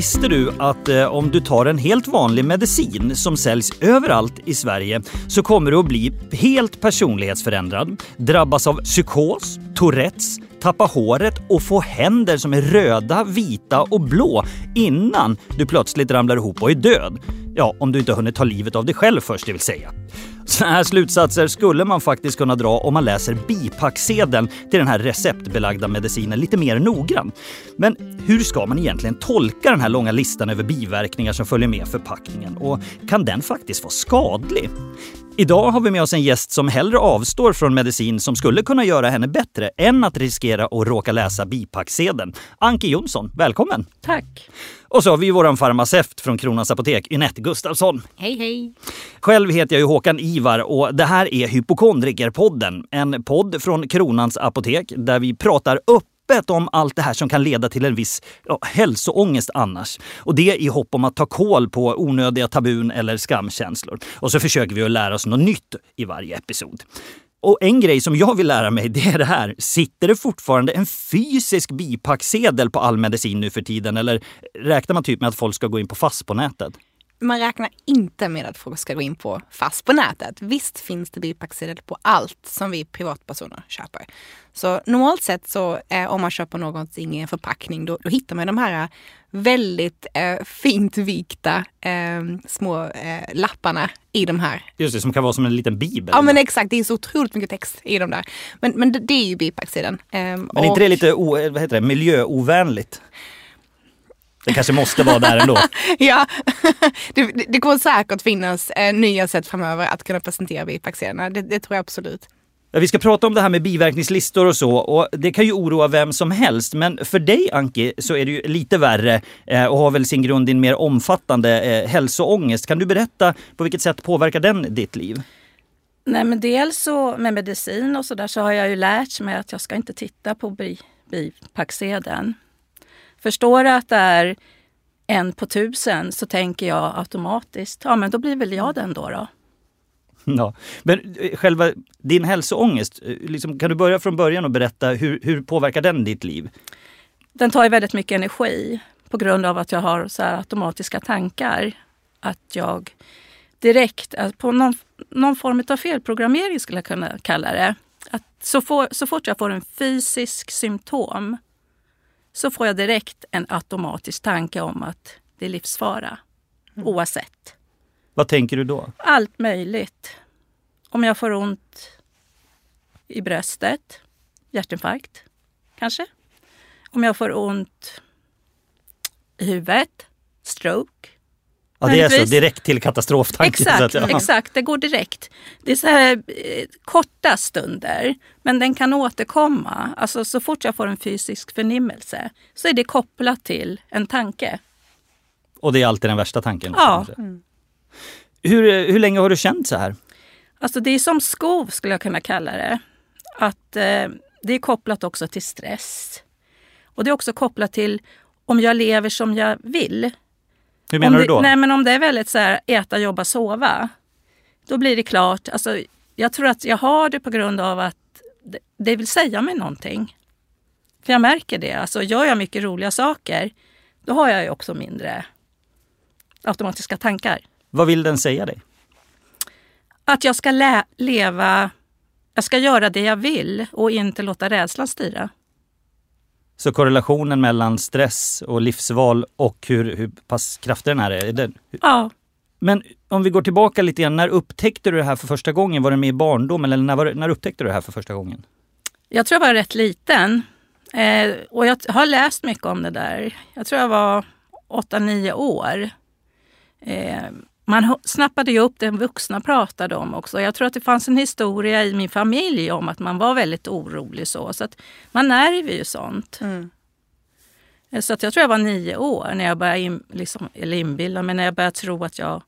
visste du att eh, om du tar en helt vanlig medicin som säljs överallt i Sverige så kommer du att bli helt personlighetsförändrad, drabbas av psykos, Tourettes, tappa håret och få händer som är röda, vita och blå innan du plötsligt ramlar ihop och är död. Ja, om du inte hunnit ta livet av dig själv först, det vill säga. Sådana här slutsatser skulle man faktiskt kunna dra om man läser bipacksedeln till den här receptbelagda medicinen lite mer noggrant. Men hur ska man egentligen tolka den här långa listan över biverkningar som följer med förpackningen? Och kan den faktiskt vara skadlig? Idag har vi med oss en gäst som hellre avstår från medicin som skulle kunna göra henne bättre än att riskera att råka läsa bipacksedeln. Anki Jonsson, välkommen! Tack! Och så har vi vår farmaceut från Kronans Apotek, Ynette Gustafsson. Hej hej! Själv heter jag ju Håkan Ivar och det här är Hypokondrikerpodden. En podd från Kronans Apotek där vi pratar upp öppet om allt det här som kan leda till en viss ja, hälsoångest annars. Och det i hopp om att ta koll på onödiga tabun eller skamkänslor. Och så försöker vi att lära oss något nytt i varje episod. Och en grej som jag vill lära mig det är det här. Sitter det fortfarande en fysisk bipacksedel på all medicin nu för tiden? Eller räknar man typ med att folk ska gå in på fast på nätet? Man räknar inte med att folk ska gå in på fast på nätet. Visst finns det bipacksedel på allt som vi privatpersoner köper. Så normalt sett så eh, om man köper någonting i en förpackning då, då hittar man de här väldigt eh, fint vikta eh, små eh, lapparna i de här. Just det, som kan vara som en liten bibel. Ja men exakt, det är så otroligt mycket text i de där. Men, men det, det är ju bipacksedeln. Ehm, men är inte det lite o, vad heter det, miljöovänligt? Det kanske måste vara där ändå. ja, det, det kommer säkert finnas eh, nya sätt framöver att kunna presentera bipacksedlarna. Det, det tror jag absolut. Vi ska prata om det här med biverkningslistor och så och det kan ju oroa vem som helst. Men för dig Anki så är det ju lite värre eh, och har väl sin grund i en mer omfattande eh, hälsoångest. Kan du berätta på vilket sätt påverkar den ditt liv? Nej men dels så med medicin och så där så har jag ju lärt mig att jag ska inte titta på bipacksedeln. Förstår att det är en på tusen så tänker jag automatiskt, ja men då blir väl jag den då. då. Ja. Men eh, själva din hälsoångest, eh, liksom, kan du börja från början och berätta hur, hur påverkar den ditt liv? Den tar ju väldigt mycket energi på grund av att jag har så automatiska tankar. Att jag direkt, på någon, någon form av felprogrammering skulle jag kunna kalla det. Att så, for, så fort jag får en fysisk symptom så får jag direkt en automatisk tanke om att det är livsfara. Mm. Oavsett. Vad tänker du då? Allt möjligt. Om jag får ont i bröstet, hjärtinfarkt kanske. Om jag får ont i huvudet, stroke. Ja, det är så direkt till katastroftanken. Exakt, ja. exakt, det går direkt. Det är så här eh, korta stunder, men den kan återkomma. Alltså så fort jag får en fysisk förnimmelse så är det kopplat till en tanke. Och det är alltid den värsta tanken? Ja. Mm. Hur, hur länge har du känt så här? Alltså det är som skov skulle jag kunna kalla det. Att eh, Det är kopplat också till stress. Och det är också kopplat till om jag lever som jag vill. Hur menar det, du då? Nej, men om det är väldigt så här, äta, jobba, sova. Då blir det klart. Alltså, jag tror att jag har det på grund av att det, det vill säga mig någonting. För jag märker det. Alltså, gör jag mycket roliga saker, då har jag ju också mindre automatiska tankar. Vad vill den säga dig? Att jag ska leva, jag ska göra det jag vill och inte låta rädslan styra. Så korrelationen mellan stress och livsval och hur, hur pass kraftig den här är? är den, ja. Men om vi går tillbaka lite grann, när upptäckte du det här för första gången? Var det med i barndom eller när, var, när upptäckte du det här för första gången? Jag tror jag var rätt liten. Eh, och jag har läst mycket om det där. Jag tror jag var 8-9 år. Eh, man snappade ju upp det vuxna pratade om också. Jag tror att det fanns en historia i min familj om att man var väldigt orolig. Så, så att man ärver ju sånt. Mm. Eh, så att jag tror jag var nio år när jag började in, liksom, eller inbilla mig, när jag började tro att jag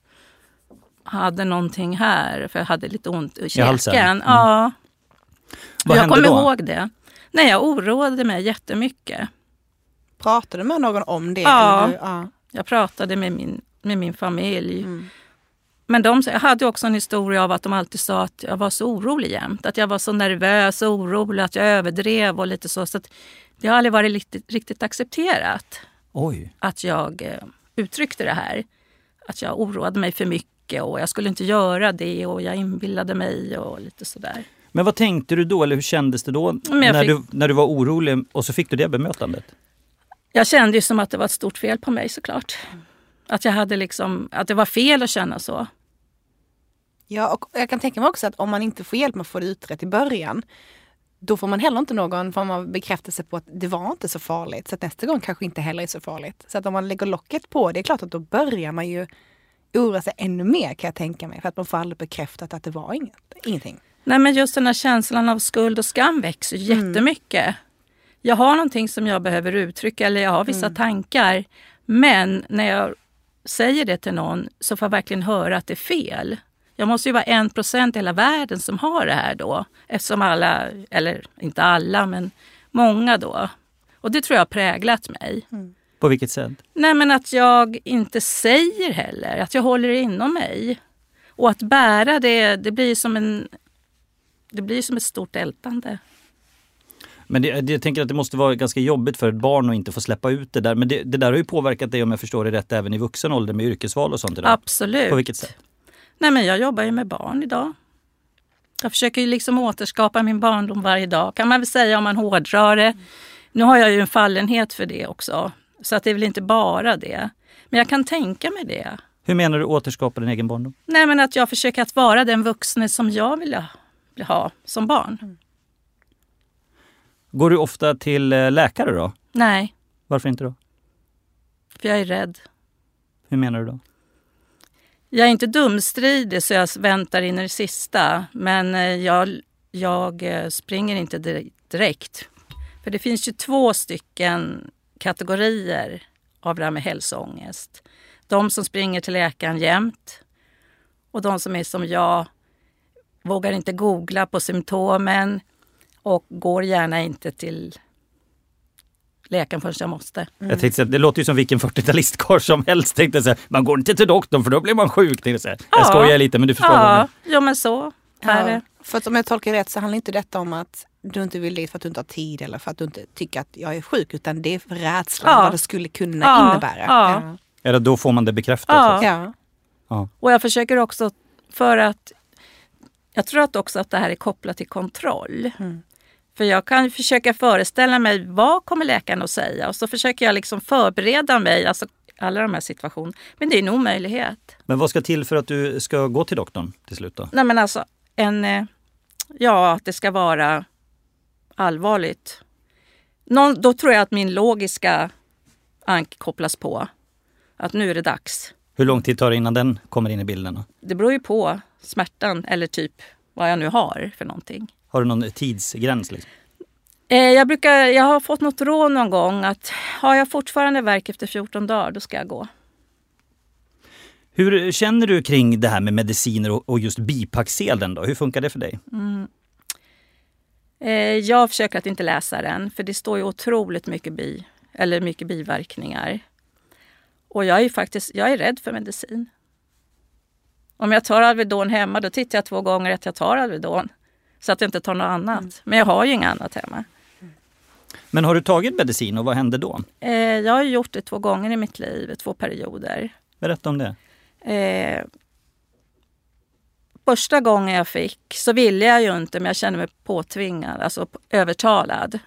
hade någonting här. För jag hade lite ont i käken. Mm. Ja. Vad jag kommer då? ihåg det. Nej, jag oroade mig jättemycket. Pratade du med någon om det? Ja, ja. jag pratade med min med min familj. Mm. Men de jag hade också en historia av att de alltid sa att jag var så orolig jämt. Att jag var så nervös och orolig, att jag överdrev och lite så. så det har aldrig varit riktigt, riktigt accepterat. Oj. att jag eh, uttryckte det här. Att jag oroade mig för mycket och jag skulle inte göra det och jag inbillade mig och lite sådär. Men vad tänkte du då, eller hur kändes det då när, fick- du, när du var orolig och så fick du det bemötandet? Jag kände ju som att det var ett stort fel på mig såklart. Att jag hade liksom, att det var fel att känna så. Ja, och jag kan tänka mig också att om man inte får hjälp med att få det utrett i början, då får man heller inte någon form av bekräftelse på att det var inte så farligt. Så att nästa gång kanske inte heller är så farligt. Så att om man lägger locket på, det är klart att då börjar man ju oroa sig ännu mer kan jag tänka mig. För att man får aldrig bekräftat att det var inget, ingenting. Nej men just den här känslan av skuld och skam växer ju jättemycket. Jag har någonting som jag behöver uttrycka eller jag har vissa tankar. Men när jag säger det till någon så får jag verkligen höra att det är fel. Jag måste ju vara en procent i hela världen som har det här då. Eftersom alla, eller inte alla, men många då. Och det tror jag har präglat mig. På vilket sätt? Nej men att jag inte säger heller, att jag håller det inom mig. Och att bära det, det blir som en det blir som ett stort ältande. Men det, jag tänker att det måste vara ganska jobbigt för ett barn att inte få släppa ut det där. Men det, det där har ju påverkat dig om jag förstår det rätt även i vuxen ålder med yrkesval och sånt idag. Absolut. På vilket sätt? Nej men jag jobbar ju med barn idag. Jag försöker ju liksom återskapa min barndom varje dag kan man väl säga om man hårdrar det. Nu har jag ju en fallenhet för det också. Så att det är väl inte bara det. Men jag kan tänka mig det. Hur menar du återskapa din egen barndom? Nej men att jag försöker att vara den vuxne som jag vill ha, ha som barn. Går du ofta till eh, läkare då? Nej, Varför inte då? för jag är rädd. Hur menar du då? Jag är inte dumstridig så jag väntar in i det sista. Men eh, jag, jag eh, springer inte dir- direkt. För det finns ju två stycken kategorier av det här med hälsoångest. De som springer till läkaren jämt och de som är som jag, vågar inte googla på symptomen och går gärna inte till läkaren förrän jag måste. Jag tänkte, det låter ju som vilken 40-talistkarl som helst. Tänkte jag så här, man går inte till doktorn för då blir man sjuk. Tänkte jag, så här. jag Ja. skojar lite men du förstår. Ja, ja men så är det. För att om jag tolkar rätt så handlar inte detta om att du inte vill dit för att du inte har tid eller för att du inte tycker att jag är sjuk utan det är för rädslan Ja. vad det skulle kunna Ja. innebära. Ja. Eller då får man det bekräftat. Ja. Ja. Och jag försöker också för att jag tror att också att det här är kopplat till kontroll. Mm. För jag kan försöka föreställa mig vad kommer läkaren att säga och så försöker jag liksom förbereda mig, alltså alla de här situationerna. Men det är en omöjlighet. Men vad ska till för att du ska gå till doktorn till slut då? Nej men alltså, en, eh, ja att det ska vara allvarligt. Någon, då tror jag att min logiska ank kopplas på. Att nu är det dags. Hur lång tid tar det innan den kommer in i bilden? Då? Det beror ju på smärtan eller typ vad jag nu har för någonting. Har du någon tidsgräns? Liksom? Eh, jag, brukar, jag har fått något råd någon gång att har jag fortfarande värk efter 14 dagar, då ska jag gå. Hur känner du kring det här med mediciner och, just bipacksedeln? Då? Hur funkar det för dig? Eh, jag försöker att inte läsa den, för det står ju otroligt mycket, bi, eller mycket biverkningar. Och jag är faktiskt jag är rädd för medicin. Om jag tar Alvedon hemma, då tittar jag två gånger att jag tar Alvedon. Så att jag inte tar något annat. Men jag har ju inget annat hemma. Men har du tagit medicin och vad hände då? Eh, jag har gjort det två gånger i mitt liv, två perioder. Berätta om det. Eh, första gången jag fick så ville jag ju inte men jag kände mig påtvingad, alltså övertalad.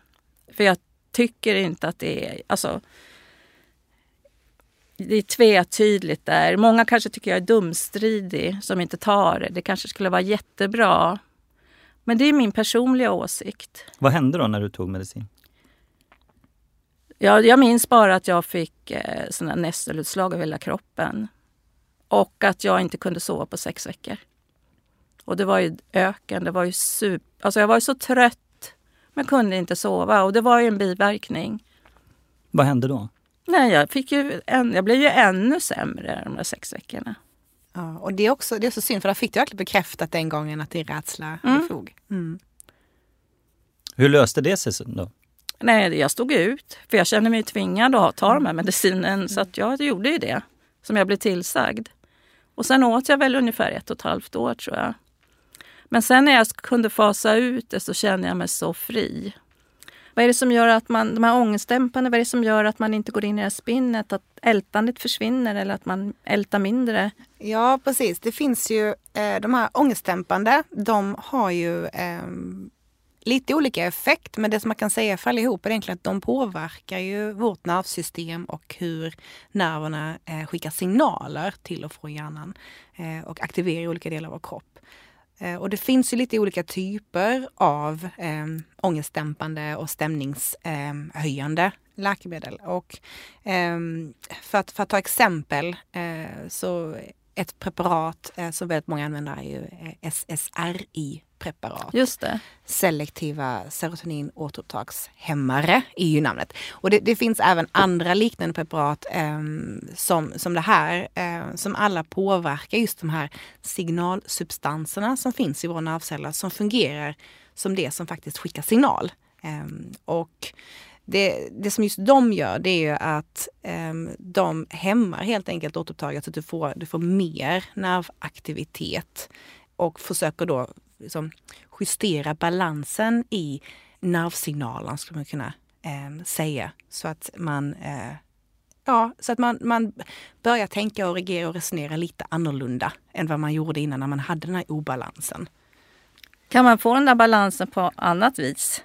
För jag tycker inte att det är, alltså det är tvetydigt där. Många kanske tycker jag är dumstridig som inte tar det. Det kanske skulle vara jättebra. Men det är min personliga åsikt. Vad hände då när du tog medicin? Jag, jag minns bara att jag fick eh, såna nässelutslag över hela kroppen. Och att jag inte kunde sova på sex veckor. Och det var ju öken, det var ju super... Alltså jag var ju så trött. Men kunde inte sova och det var ju en biverkning. Vad hände då? Nej, jag, fick ju en, jag blev ju ännu sämre de där sex veckorna. Ja, och det är, också, det är så synd för där fick du verkligen bekräftat den gången att din rädsla Mm. är fog. Mm. Hur löste det sig då? Nej, jag stod ut. För jag kände mig tvingad att ta de här medicinen. Så att jag gjorde ju det som jag blev tillsagd. Och sen åt jag väl ungefär ett och ett halvt år tror jag. Men sen när jag kunde fasa ut det så kände jag mig så fri. Vad är det som gör att man, de här ångestdämpande, vad är det som gör att man inte går in i det här spinnet? Att ältandet försvinner eller att man ältar mindre? Ja, precis. Det finns ju eh, de här ångestdämpande, de har ju eh, lite olika effekt, men det som man kan säga för allihop är egentligen att de påverkar ju vårt nervsystem och hur nerverna eh, skickar signaler till och från hjärnan eh, och aktiverar olika delar av vår kropp. Eh, och det finns ju lite olika typer av eh, ångestdämpande och stämningshöjande ehm, eh, läkemedel. Och eh, för, att, för att ta exempel eh, så ett preparat eh, som väldigt många använder är ju eh, SSRI SSRI-preparat. Just det. Selektiva serotonin återupptagshämmare är ju namnet. Och det, det finns även andra liknande preparat eh, som, som det här eh, som alla påverkar just de här signalsubstanserna som finns i våra nervceller som fungerar som det som faktiskt skickar signal. Ehm, och det, det som just de gör det är ju att um, de hämmar helt enkelt återupptaget så att du får, du får mer nervaktivitet och försöker då liksom, justera balansen i nervsignalen skulle man kunna eh, säga. Så att man eh, Ja, så att man, man börjar tänka och reagera och resonera lite annorlunda än vad man gjorde innan när man hade den här obalansen. Kan man få den där balansen på annat vis?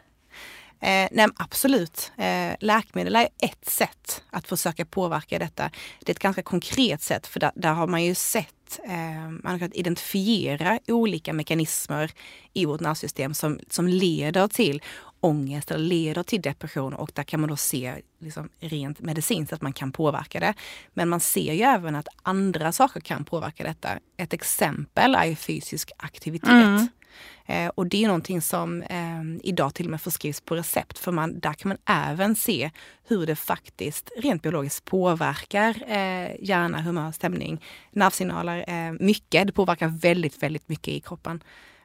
Eh, nej, absolut. Eh, läkemedel är ett sätt att försöka påverka detta. Det är ett ganska konkret sätt för där, där har man ju sett, eh, man har kunnat identifiera olika mekanismer i vårt nervsystem som, som leder till ångest eller leder till depression och där kan man då se liksom, rent medicinskt att man kan påverka det. Men man ser ju även att andra saker kan påverka detta. Ett exempel är fysisk aktivitet. Mm. Eh, och det är någonting som eh, idag till och med förskrivs på recept för man, där kan man även se hur det faktiskt rent biologiskt påverkar eh, hjärna, humör, stämning, nervsignaler eh, mycket. Det påverkar väldigt, väldigt mycket i kroppen.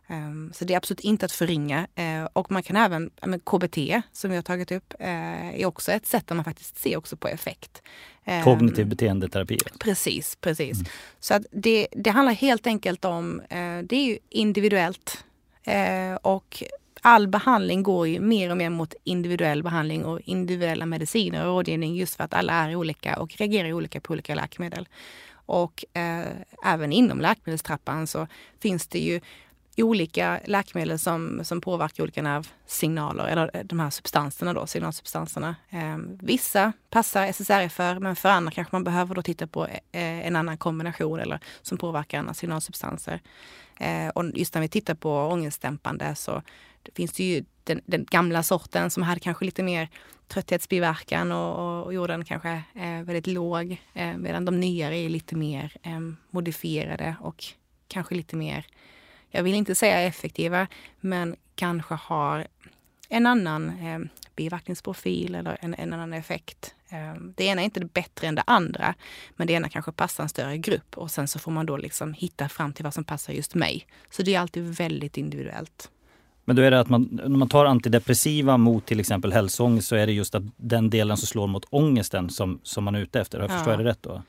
Um, så det är absolut inte att förringa. Uh, och man kan även, KBT som vi har tagit upp, uh, är också ett sätt där man faktiskt ser också på effekt. Um, Kognitiv beteendeterapi? Precis, precis. Mm. Så att det, det handlar helt enkelt om, uh, det är ju individuellt Eh, och all behandling går ju mer och mer mot individuell behandling och individuella mediciner och rådgivning just för att alla är olika och reagerar olika på olika läkemedel. Och eh, även inom läkemedelstrappan så finns det ju olika läkemedel som, som påverkar olika nervsignaler, eller eh, de här substanserna då, signalsubstanserna. Eh, vissa passar SSRI för, men för andra kanske man behöver då titta på eh, en annan kombination eller som påverkar andra signalsubstanser. Eh, och just när vi tittar på ångestdämpande så finns det ju den, den, gamla sorten som hade kanske lite mer trötthetsbiverkan och, och, och gjorde den kanske eh, väldigt låg. Eh, medan de nyare är lite mer eh, modifierade och kanske lite mer, jag vill inte säga effektiva, men kanske har en annan eh, biverkningsprofil eller en, en annan effekt. Ehm, det ena är inte bättre än det andra, men det ena kanske passar en större grupp och sen så får man då liksom hitta fram till vad som passar just mig. Så det är alltid väldigt individuellt. Men då är det att man, när man tar antidepressiva mot till exempel hälsoångest så är det just att den delen som slår mot ångesten som, som man är ute efter. Jag förstår jag det rätt då?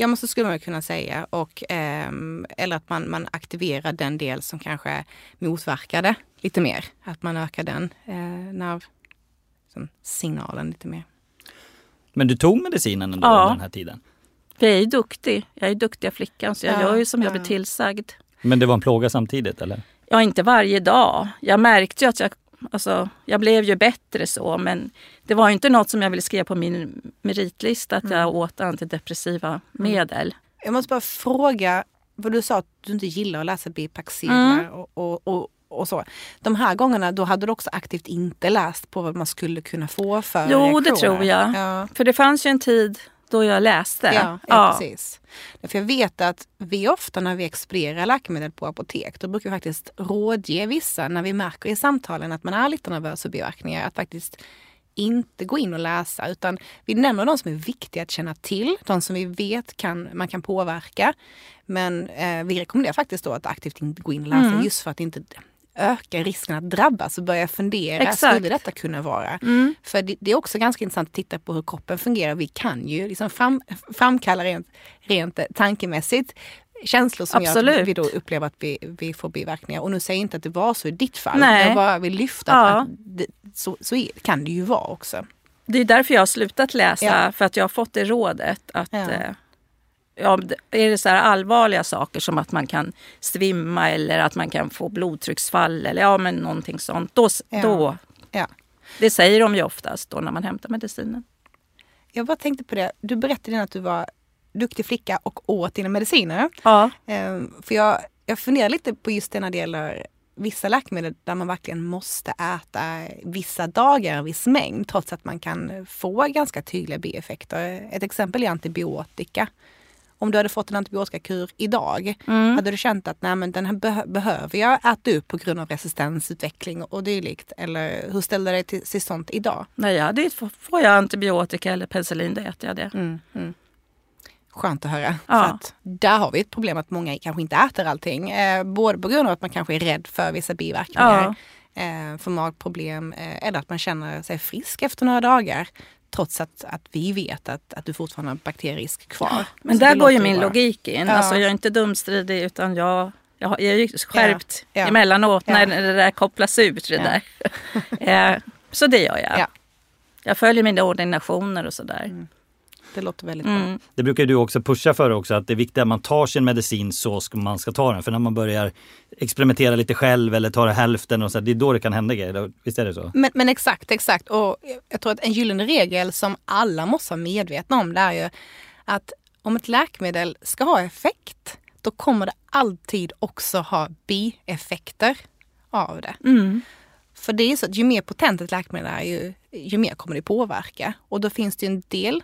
Ja, men så skulle man kunna säga. Och, eh, eller att man, man aktiverar den del som kanske motverkar det lite mer. Att man ökar den eh, nervsignalen lite mer. Men du tog medicinen ändå ja. under den här tiden? Jag är duktig. Jag är duktiga flickan så jag ja, gör ju som ja. jag blir tillsagd. Men det var en plåga samtidigt eller? Ja, inte varje dag. Jag märkte ju att jag, alltså, jag blev ju bättre så men det var inte något som jag ville skriva på min meritlista att jag mm. åt antidepressiva mm. medel. Jag måste bara fråga, vad du sa att du inte gillar att läsa bipacksedlar mm. och, och, och och så. De här gångerna då hade du också aktivt inte läst på vad man skulle kunna få för Jo, reaktioner. det tror jag. Ja. För det fanns ju en tid då jag läste. Ja, ja, precis. För jag vet att vi ofta när vi expedierar läkemedel på apotek, då brukar vi faktiskt rådge vissa när vi märker i samtalen att man är lite nervös för biverkningar, att faktiskt inte gå in och läsa utan vi nämner de som är viktiga att känna till, de som vi vet kan, man kan påverka. Men eh, vi rekommenderar faktiskt då att aktivt inte gå in och läsa mm. just för att inte ökar risken att drabbas och börja fundera, Exakt. skulle detta kunna vara? Mm. För det, det, är också ganska intressant att titta på hur kroppen fungerar. Vi kan ju liksom fram, framkalla rent, rent tankemässigt känslor som gör Absolut. att vi då upplever att vi, vi får biverkningar. Och nu säger jag inte att det var så i ditt fall. Nej. Jag bara vill lyfta Ja. att det, så, så kan det ju vara också. Det är därför jag har slutat läsa, Ja. för att jag har fått det rådet att Ja. eh, ja, det- är det så här allvarliga saker som att man kan svimma eller att man kan få blodtrycksfall eller ja, men någonting sånt. Då, Ja. då, Ja. det säger de ju oftast då när man hämtar medicinen. Jag bara tänkte på det. Du berättade att du var duktig flicka och åt dina mediciner. Ja. Ehm, för jag, jag funderar lite på just det när det gäller vissa läkemedel där man verkligen måste äta vissa dagar en viss mängd trots att man kan få ganska tydliga bieffekter. Ett exempel är antibiotika. Om du hade fått en antibiotikakur idag, Mm. hade du känt att nej, men den här beh- behöver jag äta upp på grund av resistensutveckling och dylikt? Eller hur ställer du dig till, till sånt idag? Nej, ja, det får, jag antibiotika eller penicillin, då äter jag det. Mm, mm. Skönt att höra. Ja. För att där har vi ett problem att många kanske inte äter allting. Eh, både på grund av att man kanske är rädd för vissa biverkningar, eh, för magproblem eh, eller att man känner sig frisk efter några dagar. Trots att, att vi vet att, att du fortfarande har bakterierisk kvar. Men Så där går ju min bra. logik in. Ja. Alltså, jag är inte dumstridig utan jag, jag, jag är ju skärpt Ja, ja. emellanåt Ja. när det där kopplas ut. Det Ja. där. eh, så det gör jag. Ja. Jag följer mina ordinationer och sådär. Det låter väldigt bra. Mm. Det brukar du också pusha för också, att det är viktigt att man tar sin medicin så ska man ska ta den. För när man börjar experimentera lite själv eller tar hälften, och så, det är då det kan hända grejer. Visst är det så? Men, men exakt, exakt. Och jag tror att en gyllene regel som alla måste vara medvetna om det är ju att om ett läkemedel ska ha effekt, då kommer det alltid också ha bieffekter av det. Mm. För det är så att ju mer potent ett läkemedel är, ju, ju mer kommer det påverka. Och då finns det ju en del,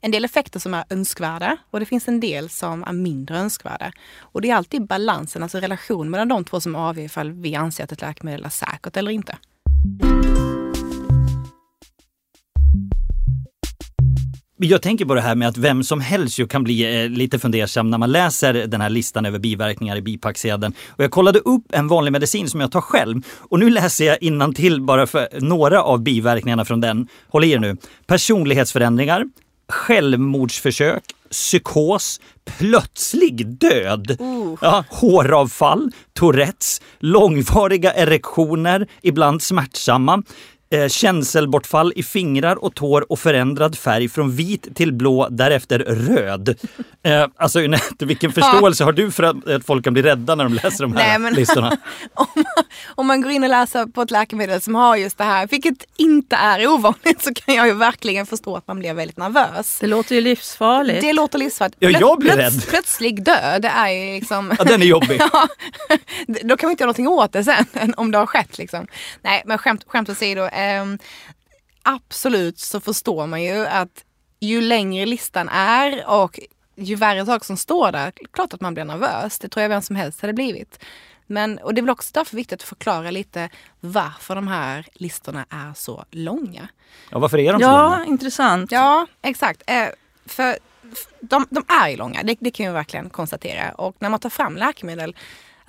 en del effekter som är önskvärda och det finns en del som är mindre önskvärda. Och det är alltid balansen, alltså relationen mellan de två som avgör ifall vi anser att ett läkemedel är säkert eller inte. Jag tänker på det här med att vem som helst ju kan bli eh, lite fundersam när man läser den här listan över biverkningar i bipacksedeln. Och jag kollade upp en vanlig medicin som jag tar själv. Och nu läser jag till bara för några av biverkningarna från den. Håll i er nu. Personlighetsförändringar, självmordsförsök, psykos, plötslig död, ja, håravfall, tourettes, långvariga erektioner, ibland smärtsamma, eh, känselbortfall i fingrar och tår och förändrad färg från vit till blå, därefter röd. Eh, alltså Jeanette, vilken förståelse har du för att, att folk kan bli rädda när de läser de här Nej, men- listorna? om, man, om man går in och läser på ett läkemedel som har just det här, vilket inte är ovanligt, så kan jag ju verkligen förstå att man blir väldigt nervös. Det låter ju livsfarligt. Det låter livsfarligt. Ja, jag blir Plöts- rädd. Plötslig död, det är ju liksom... Ja, den är jobbig. Ja, då kan vi inte göra någonting åt det sen, om det har skett. Liksom. Nej, men skämt, skämt åsido. Ehm, absolut så förstår man ju att ju längre listan är och ju värre saker som står där, klart att man blir nervös. Det tror jag vem som helst hade blivit. Men, och det är väl också därför viktigt att förklara lite varför de här listorna är så långa. Ja, varför är de så Ja, långa? intressant. Ja, exakt. Eh, för de, de är ju långa, det, det kan vi verkligen konstatera. Och när man tar fram läkemedel,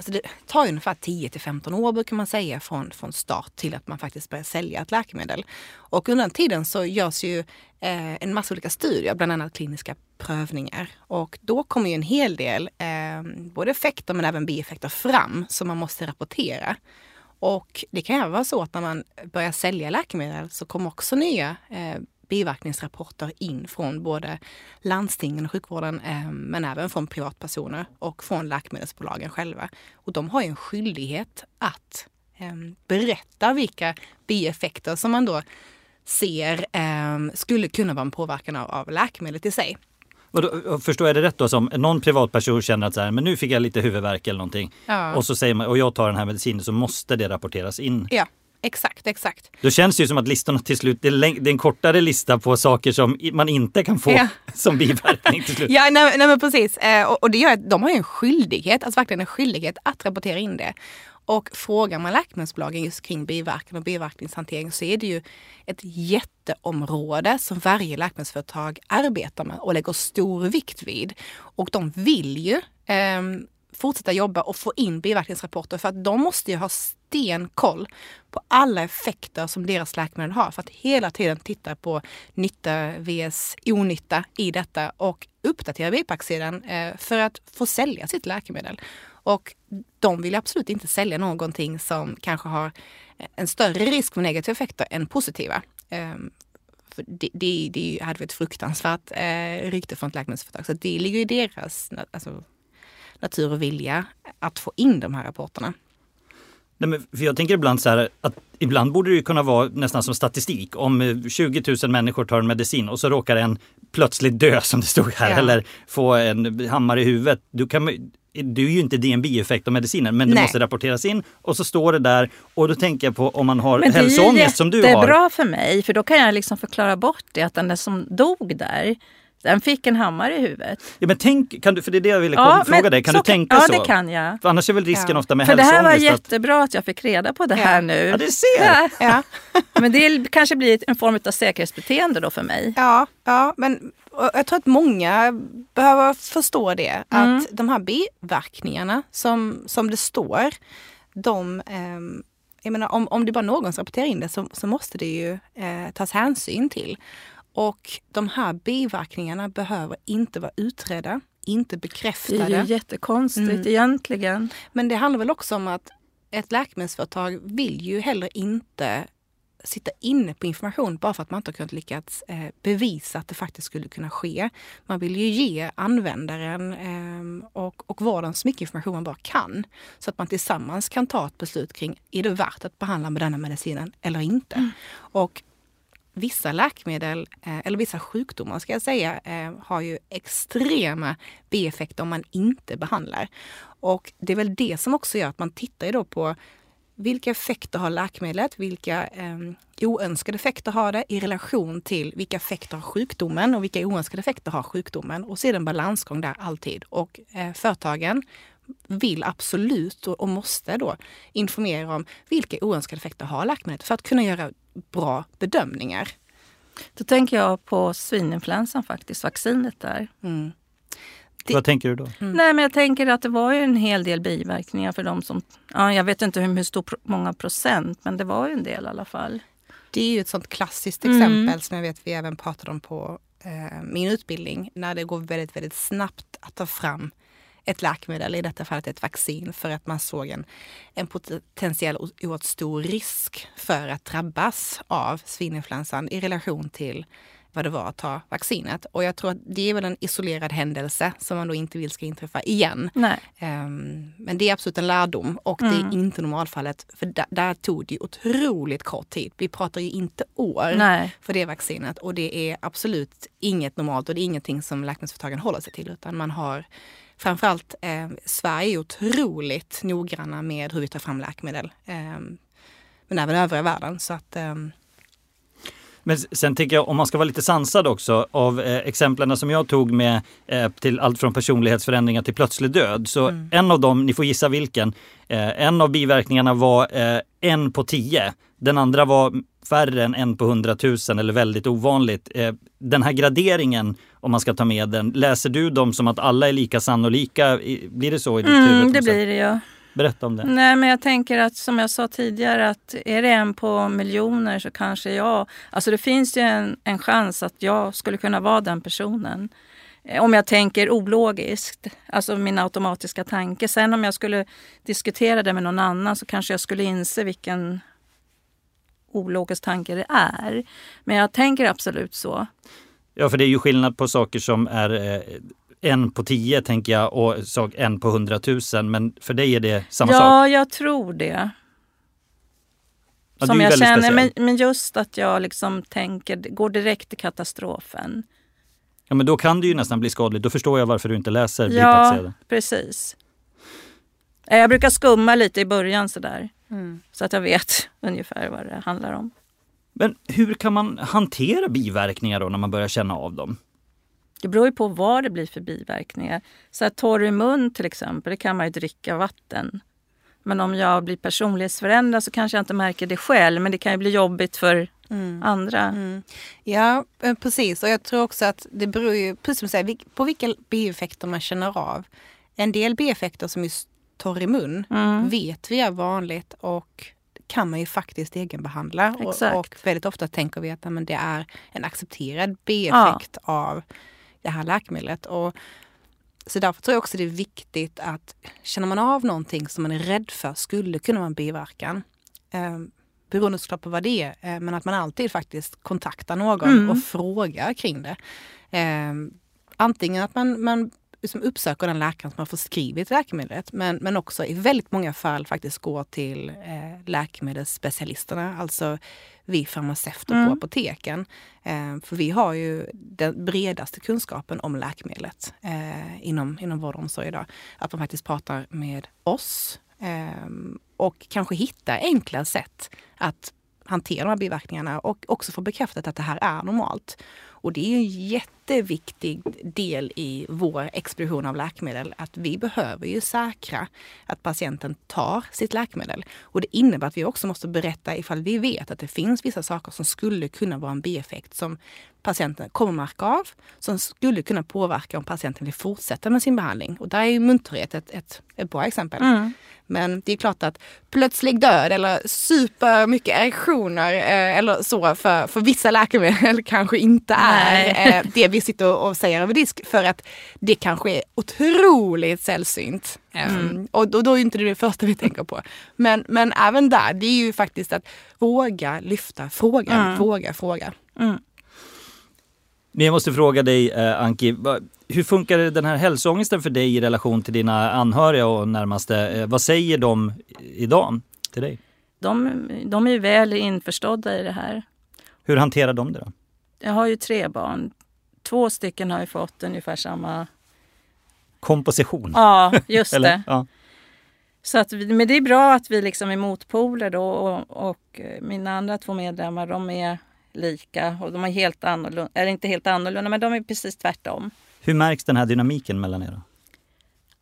alltså det tar ungefär 10 till 15 år brukar man säga från, från start till att man faktiskt börjar sälja ett läkemedel. Och under den tiden så görs ju eh, en massa olika studier, bland annat kliniska prövningar. Och då kommer ju en hel del, eh, både effekter men även bieffekter fram som man måste rapportera. Och det kan även vara så att när man börjar sälja läkemedel så kommer också nya eh, biverkningsrapporter in från både landstingen och sjukvården eh, men även från privatpersoner och från läkemedelsbolagen själva. Och de har ju en skyldighet att eh, berätta vilka bieffekter som man då ser eh, skulle kunna vara en påverkan av, av läkemedlet i sig. Och då, förstår jag det rätt då? Som någon privatperson känner att så här, men nu fick jag lite huvudvärk eller någonting. Ja. Och så säger man, och jag tar den här medicinen så måste det rapporteras in. Ja, exakt, exakt. Då känns det ju som att listorna till slut, det är, en kortare lista på saker som man inte kan få Ja. som biverkning till slut. Ja, nej, nej men precis. Eh, och, det gör att de har ju en skyldighet, alltså verkligen en skyldighet att rapportera in det. Och frågar man läkemedelsbolagen just kring biverkan och biverkningshantering så är det ju ett jätteområde som varje läkemedelsföretag arbetar med och lägger stor vikt vid. Och de vill ju ehm, fortsätta jobba och få in biverkningsrapporter för att de måste ju ha stenkoll på alla effekter som deras läkemedel har för att hela tiden titta på nytta vs onytta i detta och uppdatera bipacksidan eh, för att få sälja sitt läkemedel. Och de vill absolut inte sälja någonting som kanske har eh, en större risk för negativa effekter än positiva. Ehm, för det, det, det hade varit ett fruktansvärt eh, rykte från ett läkemedelsföretag. Så det ligger i deras alltså, natur och vilja att få in de här rapporterna. Nej, men för jag tänker ibland så här att ibland borde det kunna vara nästan som statistik. Om 20 eh, 000 människor tar en medicin och så råkar en plötsligt dö som det stod här ja. eller få en hammare i huvudet. Du kan, det är ju inte det en bieffekt av medicinen men det Nej. måste rapporteras in och så står det där och då tänker jag på om man har hälsoångest som du har. Det är bra för mig för då kan jag liksom förklara bort det att den som dog där den fick en hammare i huvudet. Ja, men tänk, kan du, för det är det jag ville ja, fråga dig. Kan du tänka ja, så? Ja, det kan jag. För annars är väl risken ja. ofta med För det här var att... jättebra att jag fick reda på det här nu. Ja, det ser! Ja. men det kanske blir en form av säkerhetsbeteende då för mig. Ja, ja men jag tror att många behöver förstå det. Mm. Att de här biverkningarna som, som det står, de eh, jag menar, om, om det bara någon som rapporterar in det så, så måste det ju eh, tas hänsyn till. Och de här biverkningarna behöver inte vara utredda, inte bekräftade. Det är ju jättekonstigt mm. egentligen. Men det handlar väl också om att ett läkemedelsföretag vill ju heller inte sitta inne på information bara för att man inte har kunnat lyckats eh, bevisa att det faktiskt skulle kunna ske. Man vill ju ge användaren eh, och, och vården så mycket information man bara kan. Så att man tillsammans kan ta ett beslut kring, är det värt att behandla med denna medicinen eller inte? Mm. Och vissa läkemedel, eh, eller vissa sjukdomar ska jag säga, eh, har ju extrema bieffekter om man inte behandlar. Och det är väl det som också gör att man tittar då på vilka effekter har läkemedlet? Vilka eh, oönskade effekter har det i relation till vilka effekter har sjukdomen och vilka oönskade effekter har sjukdomen? Och så är det en balansgång där alltid. Och eh, företagen vill absolut och, och måste då informera om vilka oönskade effekter har läkemedlet för att kunna göra bra bedömningar. Då tänker jag på svininfluensan faktiskt, vaccinet där. Mm. Det, Vad tänker du då? Mm. Nej, men jag tänker att det var ju en hel del biverkningar för de som... Ja, jag vet inte hur, hur stor, många procent, men det var ju en del i alla fall. Det är ju ett sånt klassiskt exempel mm. som jag vet vi även pratade om på eh, min utbildning. När det går väldigt, väldigt snabbt att ta fram ett läkemedel, i detta fallet ett vaccin, för att man såg en, en potentiell oerhört stor risk för att drabbas av svininfluensan i relation till vad det var att ta vaccinet. Och jag tror att det är väl en isolerad händelse som man då inte vill ska inträffa igen. Um, men det är absolut en lärdom och mm. det är mm. inte normalfallet. För där, där, tog det otroligt kort tid. Vi pratar ju inte år Nej. för det vaccinet och det är absolut inget normalt och det är ingenting som läkemedelsföretagen håller sig till utan man har framförallt eh, Sverige är otroligt noggranna med hur vi tar fram läkemedel. Eh, men även övriga världen. Så att, eh, men sen tänker jag om man ska vara lite sansad också av eh, exemplen som jag tog med eh, till allt från personlighetsförändringar till plötslig död. Så mm. en av dem, ni får gissa vilken, eh, en av biverkningarna var eh, en på tio. Den andra var färre än en på hundratusen eller väldigt ovanligt. Eh, den här graderingen, om man ska ta med den, läser du dem som att alla är lika sannolika? Blir det så i ditt mm, huvud? Det blir det ja. Berätta om det. Nej, men jag tänker att som jag sa tidigare att är det en på miljoner så kanske jag... Alltså det finns ju en, en chans att jag skulle kunna vara den personen. Eh, om jag tänker ologiskt, alltså min automatiska tanke. Sen om jag skulle diskutera det med någon annan så kanske jag skulle inse vilken ologisk tanke det är. Men jag tänker absolut så. Ja, för det är ju skillnad på saker som är eh, en på tio tänker jag och en på hundratusen. Men för dig är det samma ja, sak? Ja, jag tror det. Ja, som jag känner, men, men, just att jag liksom tänker, går direkt till katastrofen. Ja men då kan det ju nästan bli skadligt. Då förstår jag varför du inte läser Ja, precis. Eh, jag brukar skumma lite i början sådär. Mm. Så att jag vet ungefär vad det handlar om. Men hur kan man hantera biverkningar då när man börjar känna av dem? Det beror ju på vad det blir för biverkningar. Så att torr i mun till exempel, det kan man ju dricka vatten. Men om jag blir personlighetsförändrad så kanske jag inte märker det själv. Men det kan ju bli jobbigt för mm. andra. Mm. Ja, eh, precis. Och jag tror också att det beror ju, precis som du säger, på vilka bieffekter man känner av. en del bieffekter som är torr i mun Mm. vet vi är vanligt och kan man ju faktiskt egenbehandla. Och, Exakt. och väldigt ofta tänker vi att men det är en accepterad bieffekt av det här läkemedlet. Och, så därför tror jag också det är viktigt att känner man av någonting som man är rädd för skulle kunna vara en biverkan, eh, beroende såklart på vad det är, eh, men att man alltid faktiskt kontaktar någon Mm. och frågar kring det. Eh, antingen att man, man liksom uppsöker den läkaren som har förskrivit läkemedlet men, men också i väldigt många fall faktiskt går till eh, läkemedelsspecialisterna, alltså vi farmaceuter Mm. på apoteken. Eh, för vi har ju den bredaste kunskapen om läkemedlet eh, inom, inom vård och omsorg idag. Att man faktiskt pratar med oss eh, och kanske hittar enkla sätt att hantera de här biverkningarna och också få bekräftat att det här är normalt. Och det är en jätteviktig del i vår expedition av läkemedel att vi behöver ju säkra att patienten tar sitt läkemedel. Och det innebär att vi också måste berätta ifall vi vet att det finns vissa saker som skulle kunna vara en bieffekt som patienten kommer märka av, som skulle kunna påverka om patienten vill fortsätta med sin behandling. Och där är muntorrhet ett, ett, ett bra exempel. Mm. Men det är klart att plötslig död eller super mycket erektioner eh, eller så för, för vissa läkemedel kanske inte Nej. är eh, det vi sitter och, säger över disk för att det kanske är otroligt sällsynt. Mm. Och då, då är inte det det första vi tänker på. Men, men även där, det är ju faktiskt att våga lyfta frågan, Mm. fråga, fråga. Mm. Men jag måste fråga dig eh, Anki, hur funkar den här hälsoångesten för dig i relation till dina anhöriga och närmaste? Eh, vad säger de idag till dig? De, de är ju väl införstådda i det här. Hur hanterar de det då? Jag har ju tre barn. Två stycken har ju fått ungefär samma... Komposition? Ja, just det. Ja. Så att, men det är bra att vi liksom är motpoler då och, och eh, mina andra två medlemmar de är lika och de är helt annorlunda, eller inte helt annorlunda men de är precis tvärtom. Hur märks den här dynamiken mellan er? då?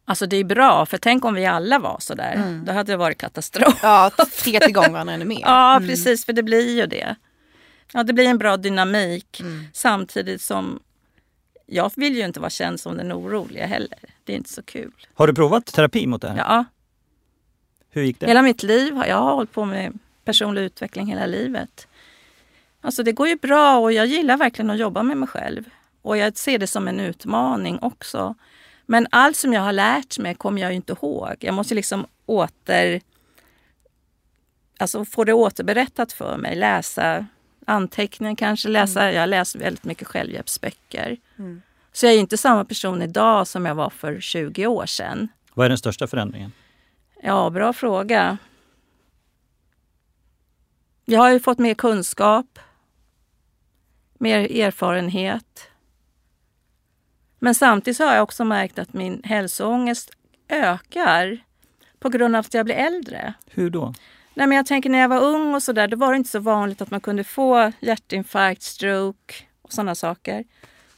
Alltså det är bra för tänk om vi alla var så där. Mm. Då hade det varit katastrof. Ja, tre till gång varandra ännu mer. Ja precis för det blir ju det. Ja det blir en bra dynamik Mm. samtidigt som jag vill ju inte vara känd som den oroliga heller. Det är inte så kul. Har du provat terapi mot det här? Ja, Hur gick det? Hela mitt liv har jag har hållit på med personlig utveckling hela livet. Alltså det går ju bra och jag gillar verkligen att jobba med mig själv. Och jag ser det som en utmaning också. Men allt som jag har lärt mig kommer jag ju inte ihåg. Jag måste liksom åter... Alltså få det återberättat för mig. Läsa anteckningar kanske. Läsa, Jag läser väldigt mycket självhjälpsböcker. Mm. Så jag är inte samma person idag som jag var för 20 år sedan. Vad är den största förändringen? Ja, bra fråga. Jag har ju fått mer kunskap, mer erfarenhet. Men samtidigt har jag också märkt att min hälsoångest ökar på grund av att jag blir äldre. Hur då? Nej, men jag tänker när jag var ung och så där, då var det inte så vanligt att man kunde få hjärtinfarkt, stroke och sådana saker.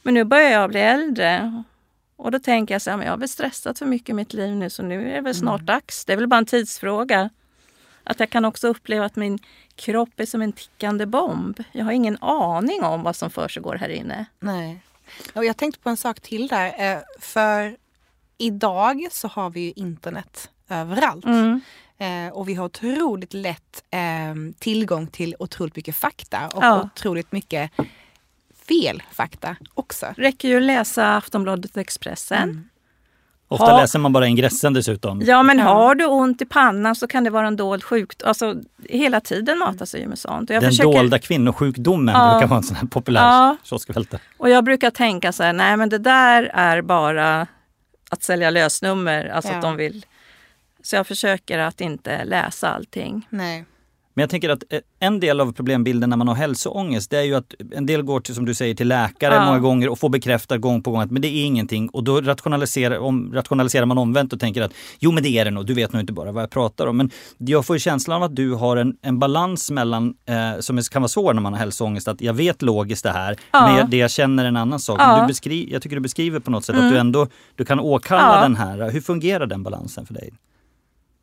Men nu börjar jag bli äldre och då tänker jag så här, men jag har väl stressat för mycket i mitt liv nu så nu är det väl snart dags. Det är väl bara en tidsfråga. Att jag kan också uppleva att min kropp är som en tickande bomb. Jag har ingen aning om vad som försiggår här inne. Nej. Och jag tänkte på en sak till där. eh, För idag så har vi ju internet överallt. Mm. Eh, och vi har otroligt lätt eh, tillgång till otroligt mycket fakta och Ja. otroligt mycket fel fakta också. Räcker ju att läsa Aftonbladet Expressen. Mm. Ofta Ha- läser man bara ingressen dessutom. Ja, men har du ont i pannan så kan det vara en dold sjukdom. Alltså, hela tiden matas jag ju med sånt. Och jag, Den försöker, dolda kvinnosjukdomen Ja. brukar vara en sån här populär Ja. kioskvälte. och jag brukar tänka så här, nej men det där är bara att sälja lösnummer. Alltså Ja. att de vill... Så jag försöker att inte läsa allting. Nej. Men jag tänker att eh, en del av problembilden när man har hälsoångest det är ju att en del går till, som du säger, till läkare Ja. många gånger och får bekräftat gång på gång att men det är ingenting. Och då rationaliserar, om, rationaliserar man omvänt och tänker att jo men det är det nog, du vet nog inte bara vad jag pratar om. Men jag får ju känslan av att du har en, en balans mellan, eh, som kan vara svår när man har hälsoångest, att jag vet logiskt det här, Ja. men jag, det jag känner är en annan sak. Ja. Du beskri, jag tycker du beskriver på något sätt att Mm. du ändå du kan åkalla den här. Hur fungerar den balansen för dig?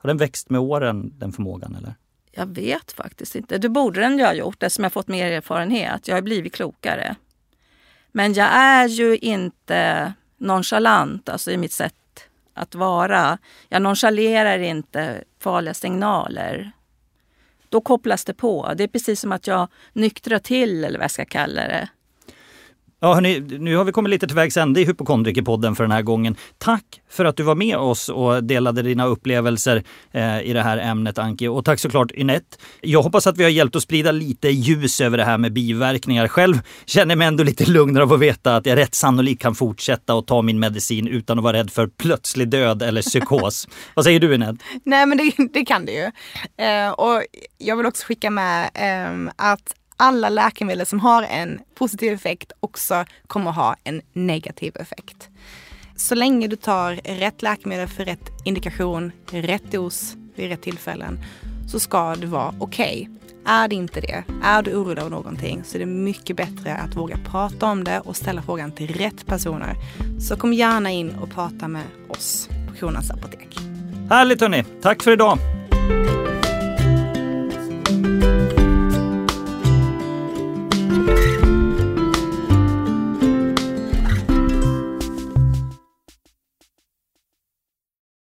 Har den växt med åren, den förmågan eller? Jag vet faktiskt inte. Det borde den ju ha gjort eftersom jag fått mer erfarenhet. Jag har blivit klokare. Men jag är ju inte nonchalant alltså i mitt sätt att vara. Jag nonchalerar inte farliga signaler. Då kopplas det på. Det är precis som att jag nyktrar till eller vad jag ska kalla det. Ja, hörni, nu har vi kommit lite till vägs ände i Hypokondrikerpodden för den här gången. Tack för att du var med oss och delade dina upplevelser eh, i det här ämnet, Anki. Och tack såklart Ynette. Jag hoppas att vi har hjälpt att sprida lite ljus över det här med biverkningar. Själv känner jag mig ändå lite lugnare av att veta att jag rätt sannolikt kan fortsätta att ta min medicin utan att vara rädd för plötslig död eller psykos. Vad säger du Ynette? Nej men det, det kan det ju. Eh, och jag vill också skicka med eh, att alla läkemedel som har en positiv effekt också kommer ha en negativ effekt. Så länge du tar rätt läkemedel för rätt indikation, rätt dos vid rätt tillfällen så ska det vara okej. Okay. Är det inte det, är du orolig av någonting så är det mycket bättre att våga prata om det och ställa frågan till rätt personer. Så kom gärna in och prata med oss på Kronans Apotek. Härligt hörni, tack för idag!